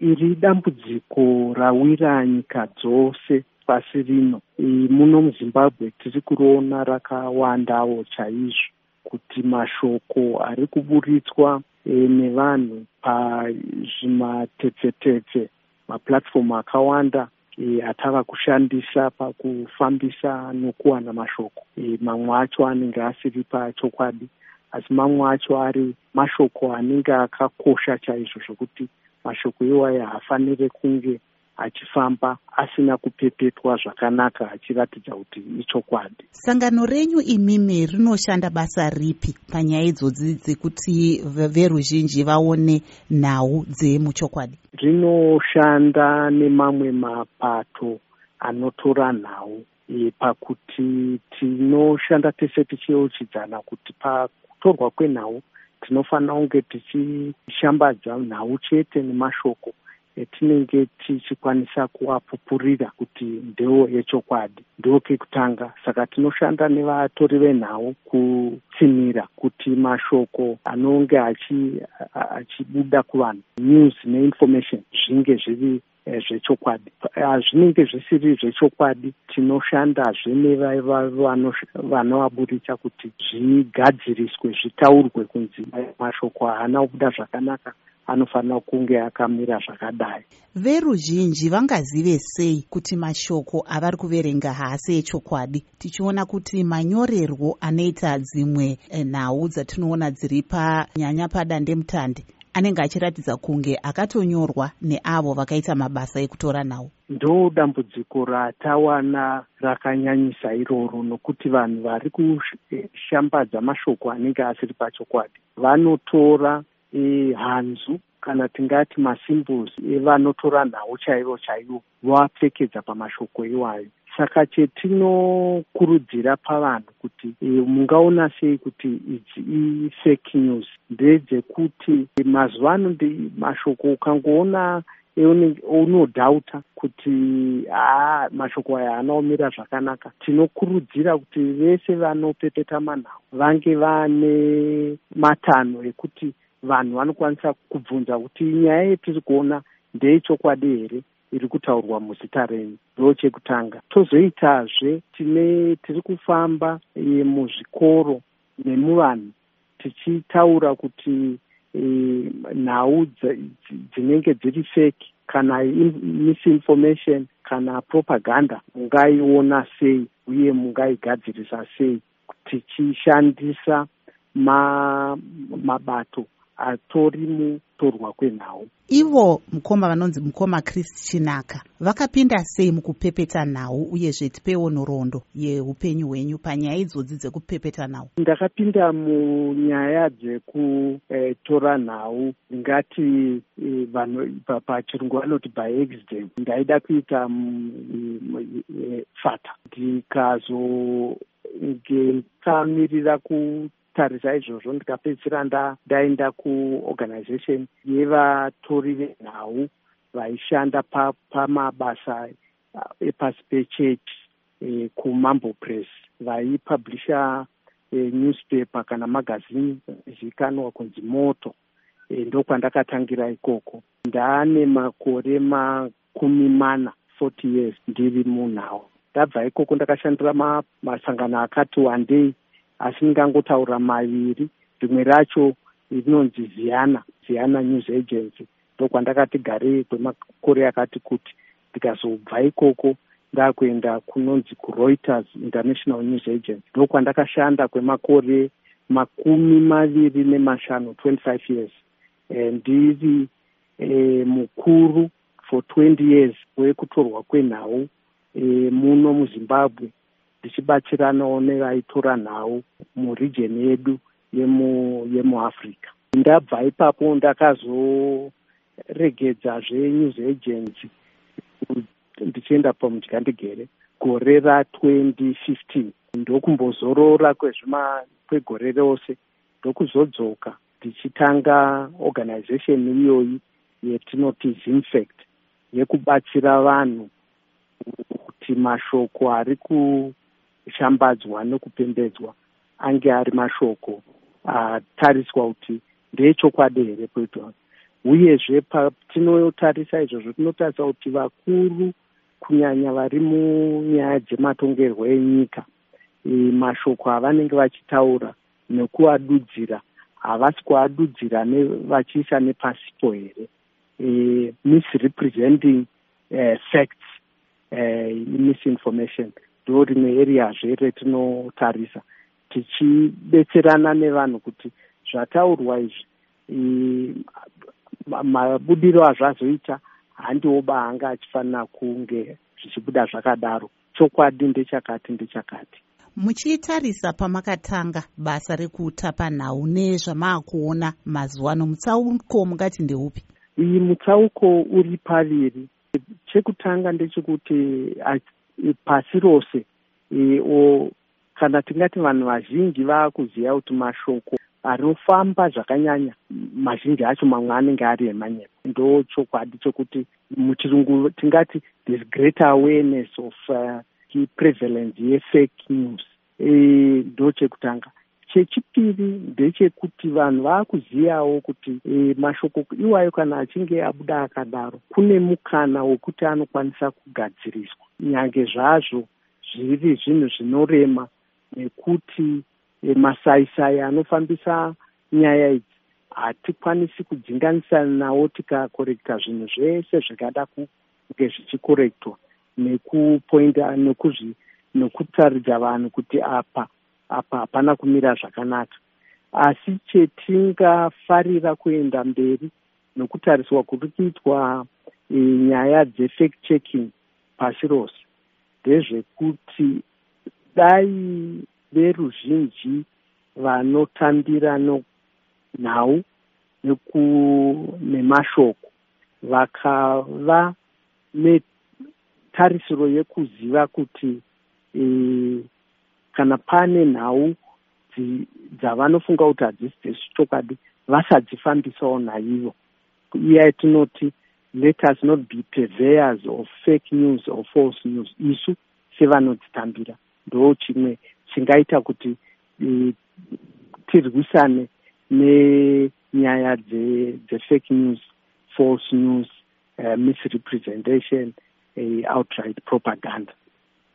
iri dambudziko rawira nyika dzose pasi rino. Muno muzimbabwe tiri kuriona rakawandawo chaizvo kuti mashoko ari kuburitswa e, nevanhu pazvimatepfetepfe mapuratifomu akawanda e, atava kushandisa pakufambisa nokuwana mashoko. E, mamwe acho anenge asiri pachokwadi asi mamwe acho ari mashoko anenge akakosha chaizvo zvokuti mashoko iwayo haafaniri kunge achifamba asina kupepetwa zvakanaka achiratidza kuti ichokwadi sangano renyu imimi rinoshanda basa ripi panyaya idzodzi dzekuti veruzhinji vaone nhau dzemuchokwadi? Rinoshanda nemamwe mapato anotora nhau. E, pakuti tinoshanda tese tichiyeuchidzana kuti pakutorwa kwenhau tinofanira kunge tichishambadza nhau chete nemashoko etinenge tichikwanisa kuvapupurira kuti ndewo yechokwadi. Ndo kekutanga. Saka tinoshanda nevatori venhau kutsinira kuti mashoko anonge achibuda kuvanhu. News neinformation zvinge zviri zvechokwadi. Hazvinenge zvisiri zvechokwadi tinoshandazve nevanovaburitsa kuti zvigadziriswe zvitaurwe kunzi mashoko haana kubuda zvakanaka anofanira kunge akamira zvakadai. Veruzhinji vangazive sei kuti mashoko avari kuverenga haasi echokwadi? Tichiona kuti manyorerwo anoita dzimwe eh, nhau dzatinoona dziri panyanya padandemutande anenge achiratidza kunge akatonyorwa neavo vakaita mabasa ekutora nhau ndo dambudziko ratawana rakanyanyisa iroro nokuti vanhu vari kushambadza mashoko anenge asiri pachokwadi. Vanotora e, hanzu kana tingati masymbols evanotora nhau chaivo chaivo voapfekedza pamashoko iwayo saka chetinokurudzira pavanhu kuti e, mungaona sei kuti idzi ifake news ndedzekuti mazuva ano mashoko ukangoona unodhauta kuti haa mashoko aya haana kumira zvakanaka tinokurudzira kuti vese vanopepeta manhau vange vaane matanho ekuti vanhu vanokwanisa kubvunza kuti nyaya yetiri kuona ndeyechokwadi here iri kutaurwa muzita renyu ndo chekutanga tozoitazve tine tiri kufamba e, muzvikoro nemuvanhu tichitaura kuti e, nhau dzinenge dziri feki kana misinformation kana propaganda mungaiona sei uye mungaigadzirisa sei tichishandisa mabato atori mutorwa kwenhau. Ivo mukoma vanonzi mukoma chris chinaka vakapinda sei mukupepeta nhau uyezve tipewo nhoroondo yeupenyu hwenyu panyaya idzodzi dzekupepeta nhau? Ndakapinda munyaya dzekutora nhau. Ngati e, vanhu pachirungu vanoti by accident ndaida kuita e, fata. Ndikazonge ndikamirira ku tarisa izvozvo ndikapedzisira ndaenda kuorganization yevatori venhau vaishanda pamabasa epasi pechechi e, kumambo press. Vaipublisha e, newspaper kana magazini zivikanwa kunzi moto. E, ndokwandakatangira ikoko. Ndaane makore makumi mana 40 years ndiri munhau. Ndabva ikoko ndakashandira masangano akati wandei asi ndingangotaura maviri. Rimwe racho rinonzi ziana ziana news agency. Ndokwandakati garei kwemakore akati kuti ndikazobva ikoko ndakuenda kunonzi kureuters international news agency. Ndokwandakashanda kwemakore makumi maviri nemashanu 25 years. E, ndiri e, mukuru for 20 years wekutorwa kwenhau e, muno muzimbabwe tichibatsiranawo nevaitora nhau murijeni yedu yemuafrica ndabva ipapo ndakazoregedzazve news agency ndichienda pamudya ndigere gore ra2015 ndokumbozorora kwegore rose ndokuzodzoka ndichitanga organization iyoyi yetinoti zinfact yekubatsira vanhu kuti mashoko ari ku kushambadzwa nekupembedzwa ange ari mashoko atariswa kuti ndeechokwadi here kwetwa uyezve patinotarisa izvozvo tinotarisa kuti vakuru kunyanya vari munyaya dzematongerwo enyika e, mashoko avanenge vachitaura nekuadudzira havasi kuadudzira vachiisa nepasipo here. E, misrepresenting uh, facts uh, misinformation ndo rimwe eriyazve retinotarisa tichibetserana nevanhu kuti zvataurwa izvi mabudiro azvazoita handiwoba anga achifanira kunge zvichibuda zvakadaro. Chokwadi ndechakati ndechakati. Muchitarisa pamakatanga basa rekutapa nhau nezvamaakuona mazuva ano mutsauko mungati ndeupi? Iyi mutsauko uri paviri. Chekutanga ndechekuti pasi rose e, o kana tingati vanhu vazhinji vaakuziva kuti mashoko anofamba zvakanyanya mazhinji acho mamwe anenge ari emanyepo ndo chokwadi chokuti muchirungu tingati this greater awareness of uh, prevalence yefake news. E, ndo chekutanga chechipiri ndechekuti vanhu vaakuziyawo kuti e, mashoko iwayo kana achinge abuda akadaro kune mukana wekuti anokwanisa kugadziriswa. Nyange zvazvo zviri zvinhu zvinorema nekuti e, masaisai anofambisa nyaya idzi hatikwanisi kudzinganisa nawo tikakorekta zvinhu zvese zvingada kunge zvichikorektwa nekupointa nekuzvi nekutaridza vanhu kuti apa apa hapana kumira zvakanaka. Asi chetingafarira kuenda mberi nokutariswa kuri kuitwa e, nyaya dzefact checking pasi rose. Ndezvekuti dai veruzhinji vanotambira nhau nemashoko vakava netarisiro yekuziva kuti e, kana pane nhau dzavanofunga kuti hadzisi dzezvichokwadi vasadzifambisawo nhaivo iya yatinoti let us not be purveyors of fake news or false news. Isu sevanodzitambira ndo chimwe chingaita kuti e, tirwisane nenyaya dzefake news false news uh, misrepresentation uh, outright propaganda